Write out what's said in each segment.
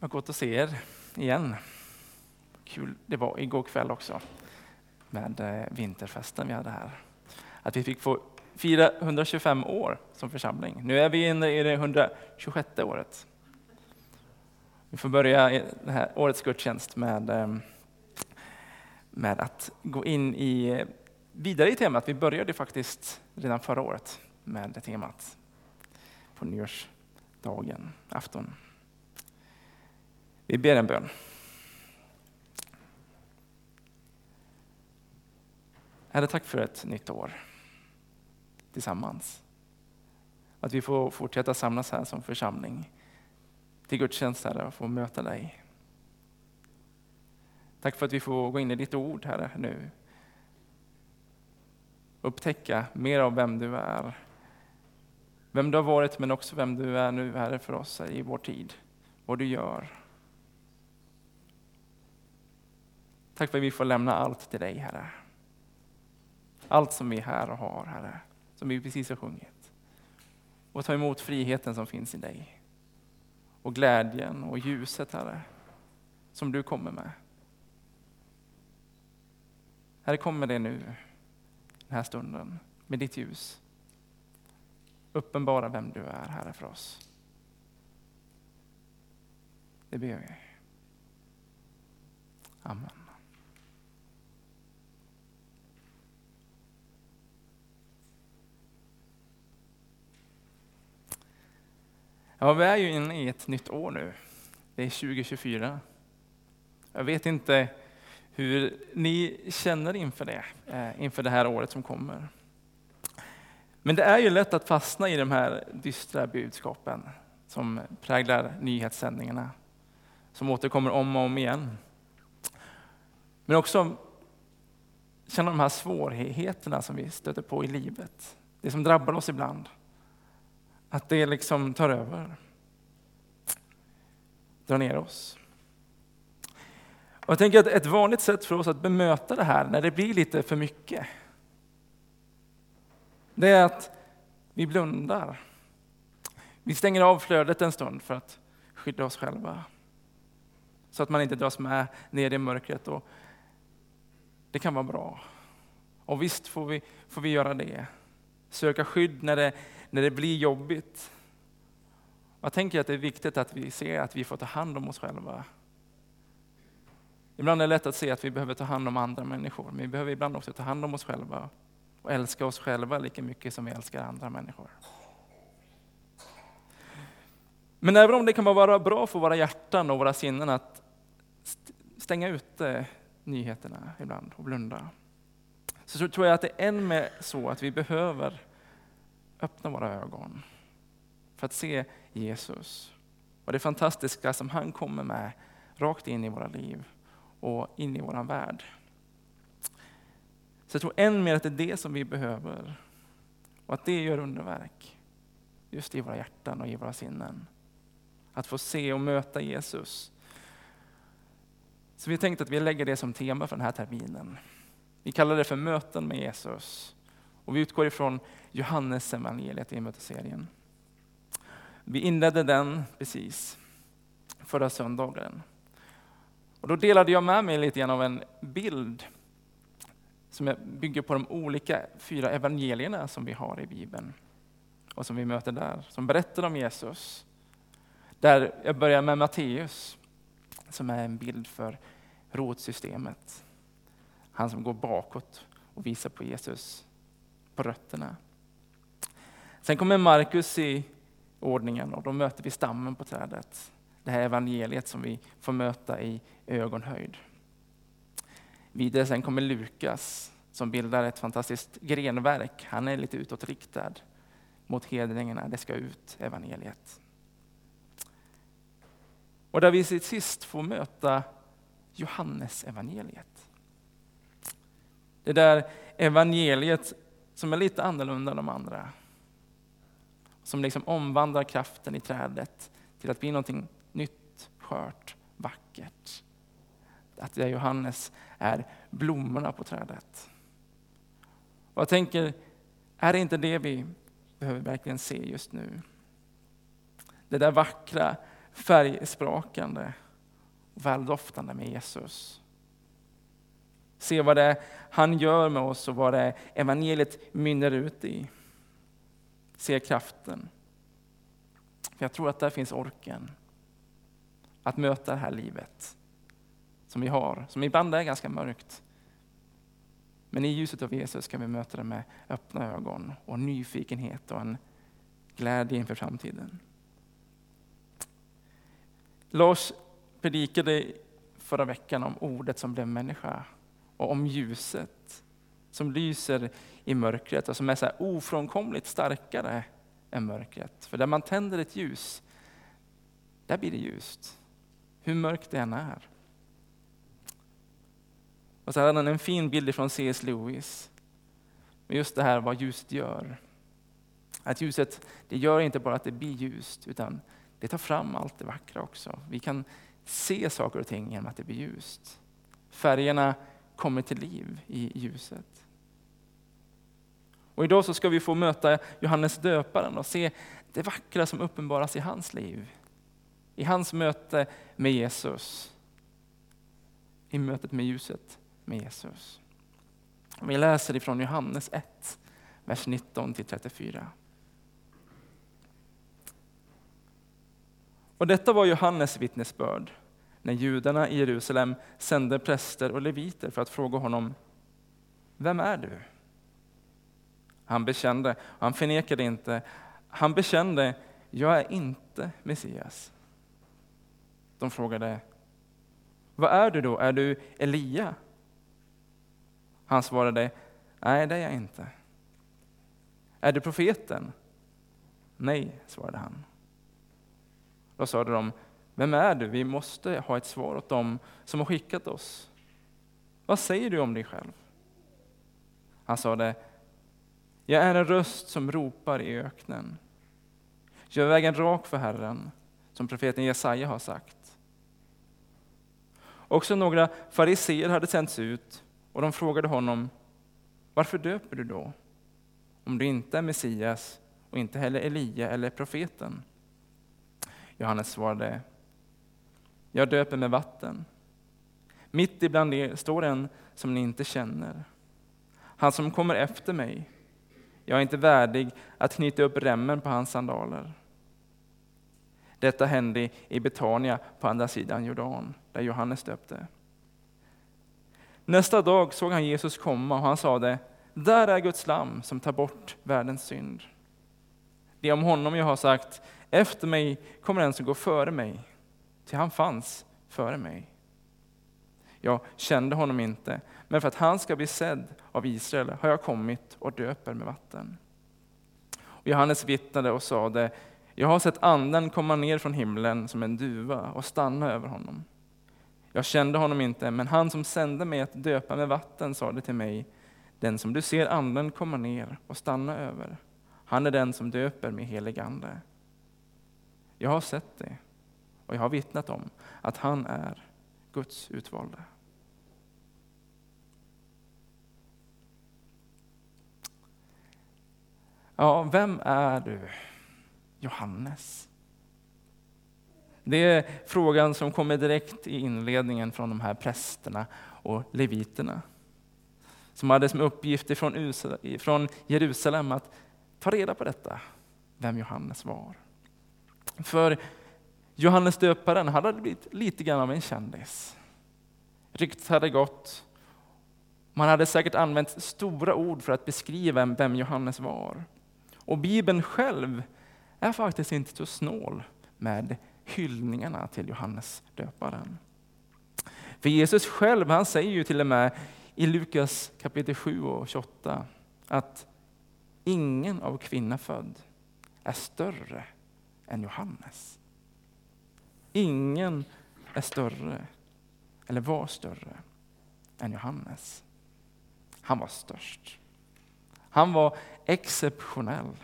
Vad gott att se er igen. Kul det var igår kväll också med eh, vinterfesten vi hade här. Att vi fick få fira 125 år som församling. Nu är vi inne i det 126 året. Vi får börja det här årets gudstjänst med, eh, med att gå in i, eh, vidare i temat. Vi började faktiskt redan förra året med det temat på nyårsdagen, afton. Vi ber en bön. Herre, tack för ett nytt år tillsammans. Att vi får fortsätta samlas här som församling till gudstjänst, Herre, och få möta dig. Tack för att vi får gå in i ditt ord, Herre, nu. Upptäcka mer av vem du är. Vem du har varit, men också vem du är nu, Herre, för oss i vår tid. Vad du gör. Tack för att vi får lämna allt till dig, Herre. Allt som vi är här och har, Herre, som vi precis har sjungit. Och ta emot friheten som finns i dig. Och glädjen och ljuset, Herre, som du kommer med. Herre, kom med det nu, den här stunden, med ditt ljus. Uppenbara vem du är, Herre, för oss. Det ber vi. Amen. Ja, vi är ju inne i ett nytt år nu. Det är 2024. Jag vet inte hur ni känner inför det, eh, inför det här året som kommer. Men det är ju lätt att fastna i de här dystra budskapen som präglar nyhetssändningarna, som återkommer om och om igen. Men också känna de här svårigheterna som vi stöter på i livet, det som drabbar oss ibland. Att det liksom tar över. Drar ner oss. Och jag tänker att ett vanligt sätt för oss att bemöta det här när det blir lite för mycket. Det är att vi blundar. Vi stänger av flödet en stund för att skydda oss själva. Så att man inte dras med ner i mörkret. Och det kan vara bra. Och visst får vi, får vi göra det. Söka skydd när det när det blir jobbigt. Jag tänker att det är viktigt att vi ser att vi får ta hand om oss själva. Ibland är det lätt att se att vi behöver ta hand om andra människor, men vi behöver ibland också ta hand om oss själva och älska oss själva lika mycket som vi älskar andra människor. Men även om det kan vara bra för våra hjärtan och våra sinnen att stänga ute nyheterna ibland och blunda, så tror jag att det är än mer så att vi behöver öppna våra ögon för att se Jesus och det fantastiska som han kommer med rakt in i våra liv och in i vår värld. Så jag tror än mer att det är det som vi behöver och att det gör underverk just i våra hjärtan och i våra sinnen. Att få se och möta Jesus. Så vi har tänkt att vi lägger det som tema för den här terminen. Vi kallar det för möten med Jesus. Och vi utgår ifrån Johannes evangeliet i mötesserien. Vi inledde den precis förra söndagen. Och då delade jag med mig lite grann av en bild som bygger på de olika fyra evangelierna som vi har i Bibeln och som vi möter där, som berättar om Jesus. Där jag börjar med Matteus, som är en bild för rotsystemet. Han som går bakåt och visar på Jesus på rötterna. Sen kommer Markus i ordningen och då möter vi stammen på trädet. Det här evangeliet som vi får möta i ögonhöjd. Vidare sen kommer Lukas som bildar ett fantastiskt grenverk. Han är lite utåtriktad mot hedningarna. Det ska ut, evangeliet. Och där vi till sist får möta Johannes evangeliet. Det där evangeliet som är lite annorlunda än de andra. Som liksom omvandlar kraften i trädet till att bli någonting nytt, skört, vackert. Att det Johannes är blommorna på trädet. Och jag tänker, är det inte det vi behöver verkligen se just nu? Det där vackra, färgsprakande och väldoftande med Jesus. Se vad det är han gör med oss och vad det är evangeliet mynnar ut i. Se kraften. För jag tror att där finns orken att möta det här livet som vi har, som ibland är ganska mörkt. Men i ljuset av Jesus kan vi möta det med öppna ögon och nyfikenhet och en glädje inför framtiden. Lars predikade förra veckan om ordet som blev människa och om ljuset som lyser i mörkret och som är så ofrånkomligt starkare än mörkret. För där man tänder ett ljus, där blir det ljust. Hur mörkt det än är. Och så hade han en fin bild från C.S. Lewis. Med just det här vad ljuset gör. Att ljuset, det gör inte bara att det blir ljust, utan det tar fram allt det vackra också. Vi kan se saker och ting genom att det blir ljust. Färgerna kommer till liv i ljuset. Och idag så ska vi få möta Johannes döparen och se det vackra som uppenbaras i hans liv. I hans möte med Jesus. I mötet med ljuset med Jesus. Vi läser ifrån Johannes 1, vers 19 till 34. Och detta var Johannes vittnesbörd när judarna i Jerusalem sände präster och leviter för att fråga honom, vem är du? Han bekände, och han förnekade inte, han bekände, jag är inte Messias. De frågade, vad är du då? Är du Elia? Han svarade, nej det är jag inte. Är du profeten? Nej, svarade han. Då sade de, vem är du? Vi måste ha ett svar åt dem som har skickat oss. Vad säger du om dig själv? Han sade, jag är en röst som ropar i öknen. Gör vägen rak för Herren, som profeten Jesaja har sagt. Också några fariseer hade sänts ut och de frågade honom, varför döper du då? Om du inte är Messias och inte heller Elia eller profeten. Johannes svarade, jag döper med vatten. Mitt ibland er står en som ni inte känner. Han som kommer efter mig. Jag är inte värdig att knyta upp remmen på hans sandaler. Detta hände i Betania på andra sidan Jordan, där Johannes döpte. Nästa dag såg han Jesus komma och han sade, där är Guds lam som tar bort världens synd. Det är om honom jag har sagt, efter mig kommer en som går före mig, till han fanns före mig. Jag kände honom inte, men för att han ska bli sedd av Israel har jag kommit och döper med vatten. Och Johannes vittnade och sade, jag har sett anden komma ner från himlen som en duva och stanna över honom. Jag kände honom inte, men han som sände mig att döpa med vatten sade till mig, den som du ser anden komma ner och stanna över, han är den som döper med helig ande. Jag har sett det och jag har vittnat om att han är Guds utvalde. Ja, vem är du? Johannes. Det är frågan som kommer direkt i inledningen från de här prästerna och leviterna. Som hade som uppgift från Jerusalem att ta reda på detta, vem Johannes var. För Johannes döparen hade blivit lite grann av en kändis. Ryktet hade gått. Man hade säkert använt stora ord för att beskriva vem Johannes var. Och Bibeln själv är faktiskt inte så snål med hyllningarna till Johannes döparen. För Jesus själv han säger ju till och med i Lukas kapitel 7 och 28 att ingen av kvinna född är större än Johannes. Ingen är större, eller var större, än Johannes. Han var störst. Han var exceptionell.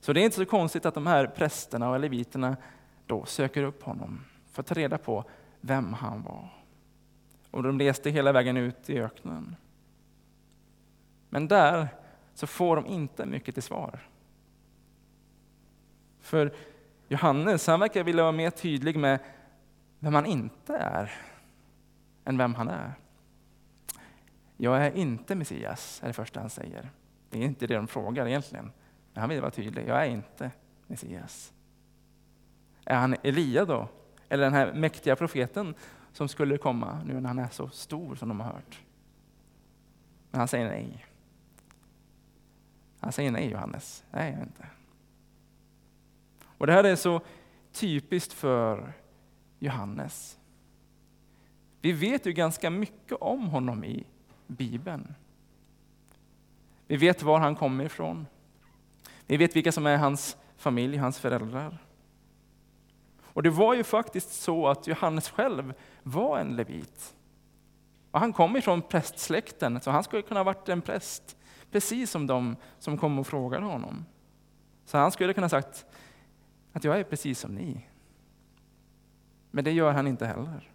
Så det är inte så konstigt att de här prästerna och leviterna då söker upp honom för att ta reda på vem han var. Och de reste hela vägen ut i öknen. Men där så får de inte mycket till svar. För Johannes han verkar vilja vara mer tydlig med vem han inte är, än vem han är. Jag är inte Messias, är det första han säger. Det är inte det de frågar egentligen. Men han vill vara tydlig, jag är inte Messias. Är han Elia då? Eller den här mäktiga profeten som skulle komma nu när han är så stor som de har hört? Men han säger nej. Han säger nej Johannes, nej jag inte. Och det här är så typiskt för Johannes. Vi vet ju ganska mycket om honom i Bibeln. Vi vet var han kommer ifrån. Vi vet vilka som är hans familj, hans föräldrar. Och det var ju faktiskt så att Johannes själv var en levit. Och han kom ifrån prästsläkten, så han skulle kunna ha varit en präst, precis som de som kom och frågade honom. Så han skulle kunna ha sagt att jag är precis som ni. Men det gör han inte heller.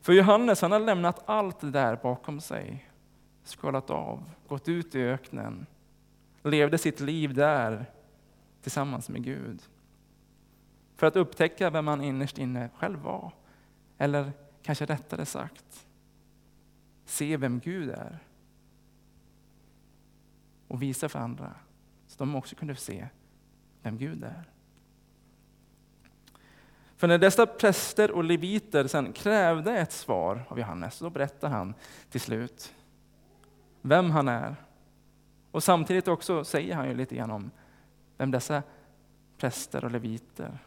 För Johannes han har lämnat allt det där bakom sig, skalat av, gått ut i öknen, levde sitt liv där tillsammans med Gud. För att upptäcka vem han innerst inne själv var. Eller kanske rättare sagt, se vem Gud är. Och visa för andra, de också kunde se vem Gud är. För när dessa präster och leviter sedan krävde ett svar av Johannes, då berättar han till slut vem han är. Och samtidigt också säger han ju lite grann om vem dessa präster och leviter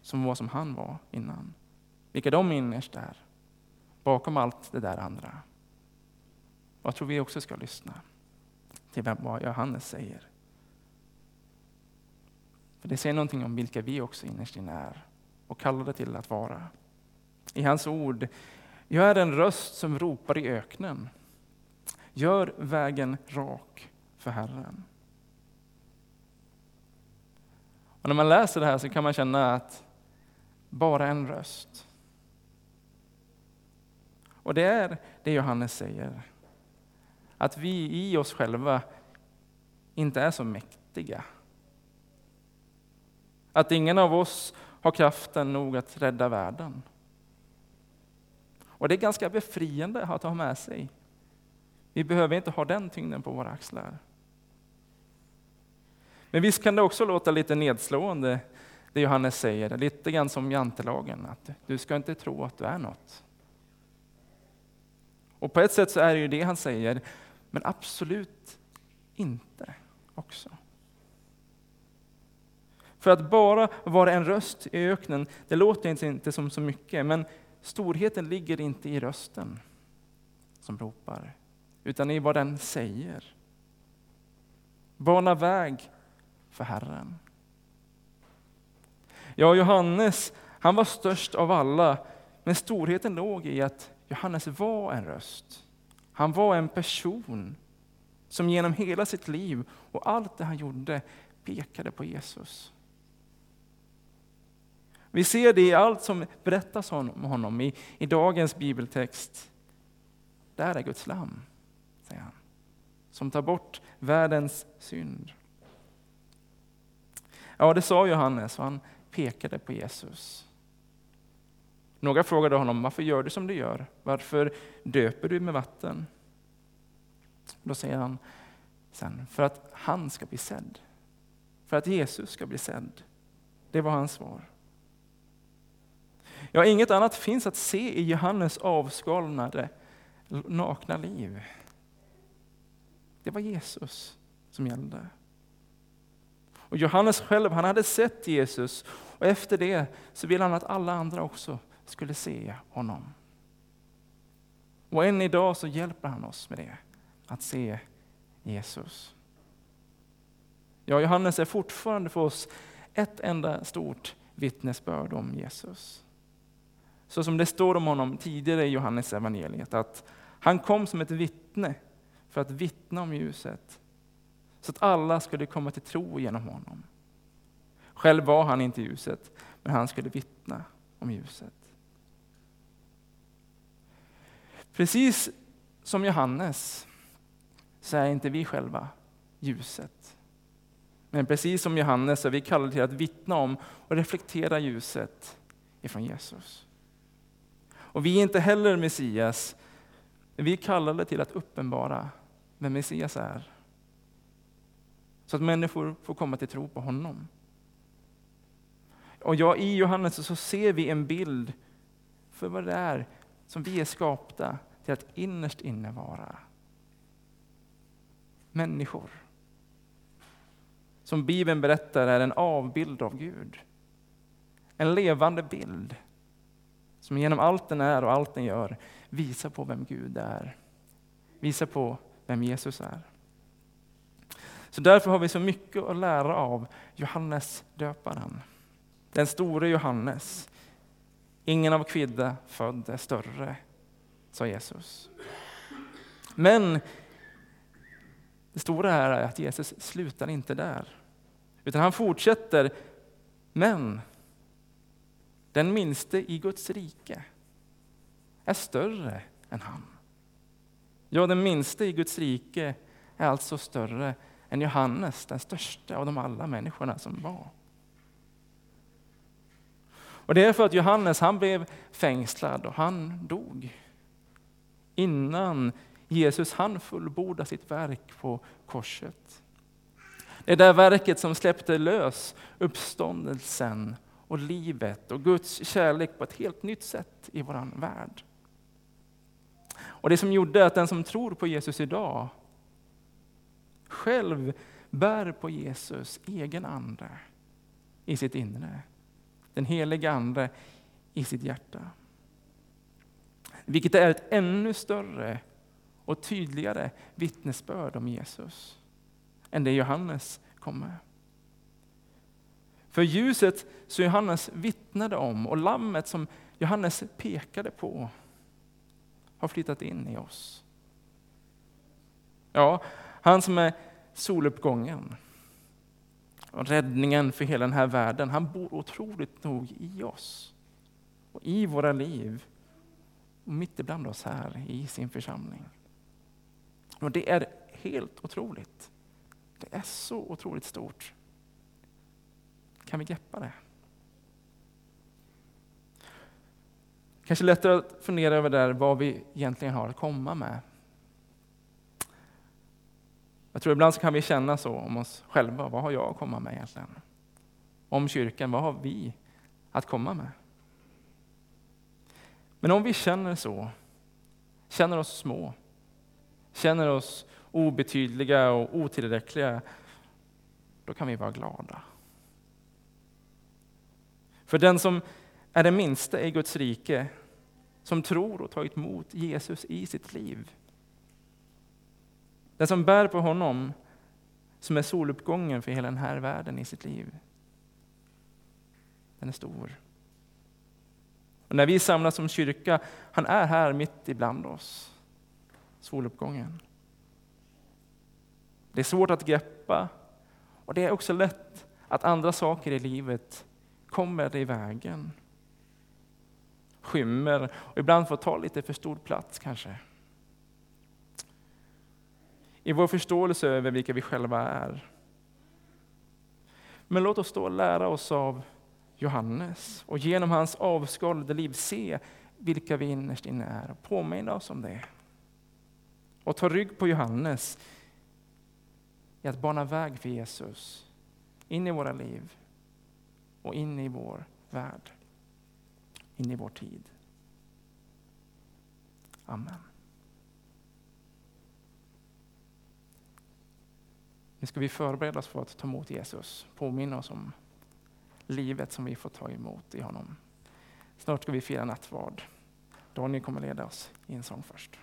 som var som han var innan. Vilka de innerst är, bakom allt det där andra. Och jag tror vi också ska lyssna till vad Johannes säger. För det säger någonting om vilka vi också innerst inne är och kallade till att vara. I hans ord, jag är en röst som ropar i öknen. Gör vägen rak för Herren. Och när man läser det här så kan man känna att bara en röst. Och det är det Johannes säger. Att vi i oss själva inte är så mäktiga. Att ingen av oss har kraften nog att rädda världen. Och det är ganska befriande att ha med sig. Vi behöver inte ha den tyngden på våra axlar. Men visst kan det också låta lite nedslående, det Johannes säger, lite grann som jantelagen, att du ska inte tro att du är något. Och på ett sätt så är det ju det han säger, men absolut inte också. För att bara vara en röst i öknen, det låter inte som så mycket, men storheten ligger inte i rösten som ropar, utan i vad den säger. Bana väg för Herren. Ja, Johannes, han var störst av alla, men storheten låg i att Johannes var en röst. Han var en person som genom hela sitt liv och allt det han gjorde pekade på Jesus. Vi ser det i allt som berättas om honom i, i dagens bibeltext. Där är Guds lamm, säger han, som tar bort världens synd. Ja, det sa Johannes och han pekade på Jesus. Några frågade honom, varför gör du som du gör? Varför döper du med vatten? Då säger han sen, för att han ska bli sedd. För att Jesus ska bli sedd. Det var hans svar. Ja, inget annat finns att se i Johannes avskalnade, nakna liv. Det var Jesus som gällde. Och Johannes själv, han hade sett Jesus och efter det så ville han att alla andra också skulle se honom. Och än idag så hjälper han oss med det, att se Jesus. Ja, Johannes är fortfarande för oss ett enda stort vittnesbörd om Jesus. Så som det står om honom tidigare i Johannes evangeliet att han kom som ett vittne för att vittna om ljuset, så att alla skulle komma till tro genom honom. Själv var han inte ljuset, men han skulle vittna om ljuset. Precis som Johannes så är inte vi själva ljuset. Men precis som Johannes är vi kallade till att vittna om och reflektera ljuset ifrån Jesus. Och vi är inte heller Messias, men vi är kallade till att uppenbara vem Messias är. Så att människor får komma till tro på honom. Och ja, i Johannes så ser vi en bild för vad det är som vi är skapta till att innerst inne vara. Människor. Som Bibeln berättar är en avbild av Gud. En levande bild som genom allt den är och allt den gör visar på vem Gud är. Visar på vem Jesus är. Så därför har vi så mycket att lära av Johannes döparen. Den store Johannes. Ingen av kvidda född är större, sa Jesus. Men det stora här är att Jesus slutar inte där. Utan han fortsätter, men den minste i Guds rike är större än han. Ja, den minste i Guds rike är alltså större än Johannes, den största av de alla människorna som var. Och det är för att Johannes han blev fängslad och han dog innan Jesus han fullborda sitt verk på korset. Det är det verket som släppte lös uppståndelsen och livet och Guds kärlek på ett helt nytt sätt i vår värld. Och det som gjorde att den som tror på Jesus idag själv bär på Jesus egen ande i sitt inre. Den heliga Ande i sitt hjärta. Vilket är ett ännu större och tydligare vittnesbörd om Jesus än det Johannes kom med. För ljuset som Johannes vittnade om och lammet som Johannes pekade på har flyttat in i oss. Ja, han som är soluppgången och räddningen för hela den här världen, han bor otroligt nog i oss och i våra liv och mitt ibland oss här i sin församling. Och det är helt otroligt. Det är så otroligt stort. Kan vi greppa det? Kanske lättare att fundera över där vad vi egentligen har att komma med. Jag tror ibland så kan vi känna så om oss själva. Vad har jag att komma med egentligen? Om kyrkan, vad har vi att komma med? Men om vi känner så, känner oss små, känner oss obetydliga och otillräckliga, då kan vi vara glada. För den som är den minsta i Guds rike, som tror och tagit emot Jesus i sitt liv. Den som bär på honom, som är soluppgången för hela den här världen i sitt liv. Den är stor. Och när vi samlas som kyrka, han är här mitt ibland oss. Soluppgången. Det är svårt att greppa och det är också lätt att andra saker i livet kommer i vägen. Skymmer och ibland får ta lite för stor plats kanske. I vår förståelse över vilka vi själva är. Men låt oss då lära oss av Johannes och genom hans avskalade liv se vilka vi innerst inne är och påminna oss om det. Och ta rygg på Johannes i att bana väg för Jesus in i våra liv och in i vår värld, in i vår tid. Amen. Nu ska vi förbereda oss för att ta emot Jesus, påminna oss om livet som vi får ta emot i honom. Snart ska vi fira nattvard. Daniel kommer leda oss i en sång först.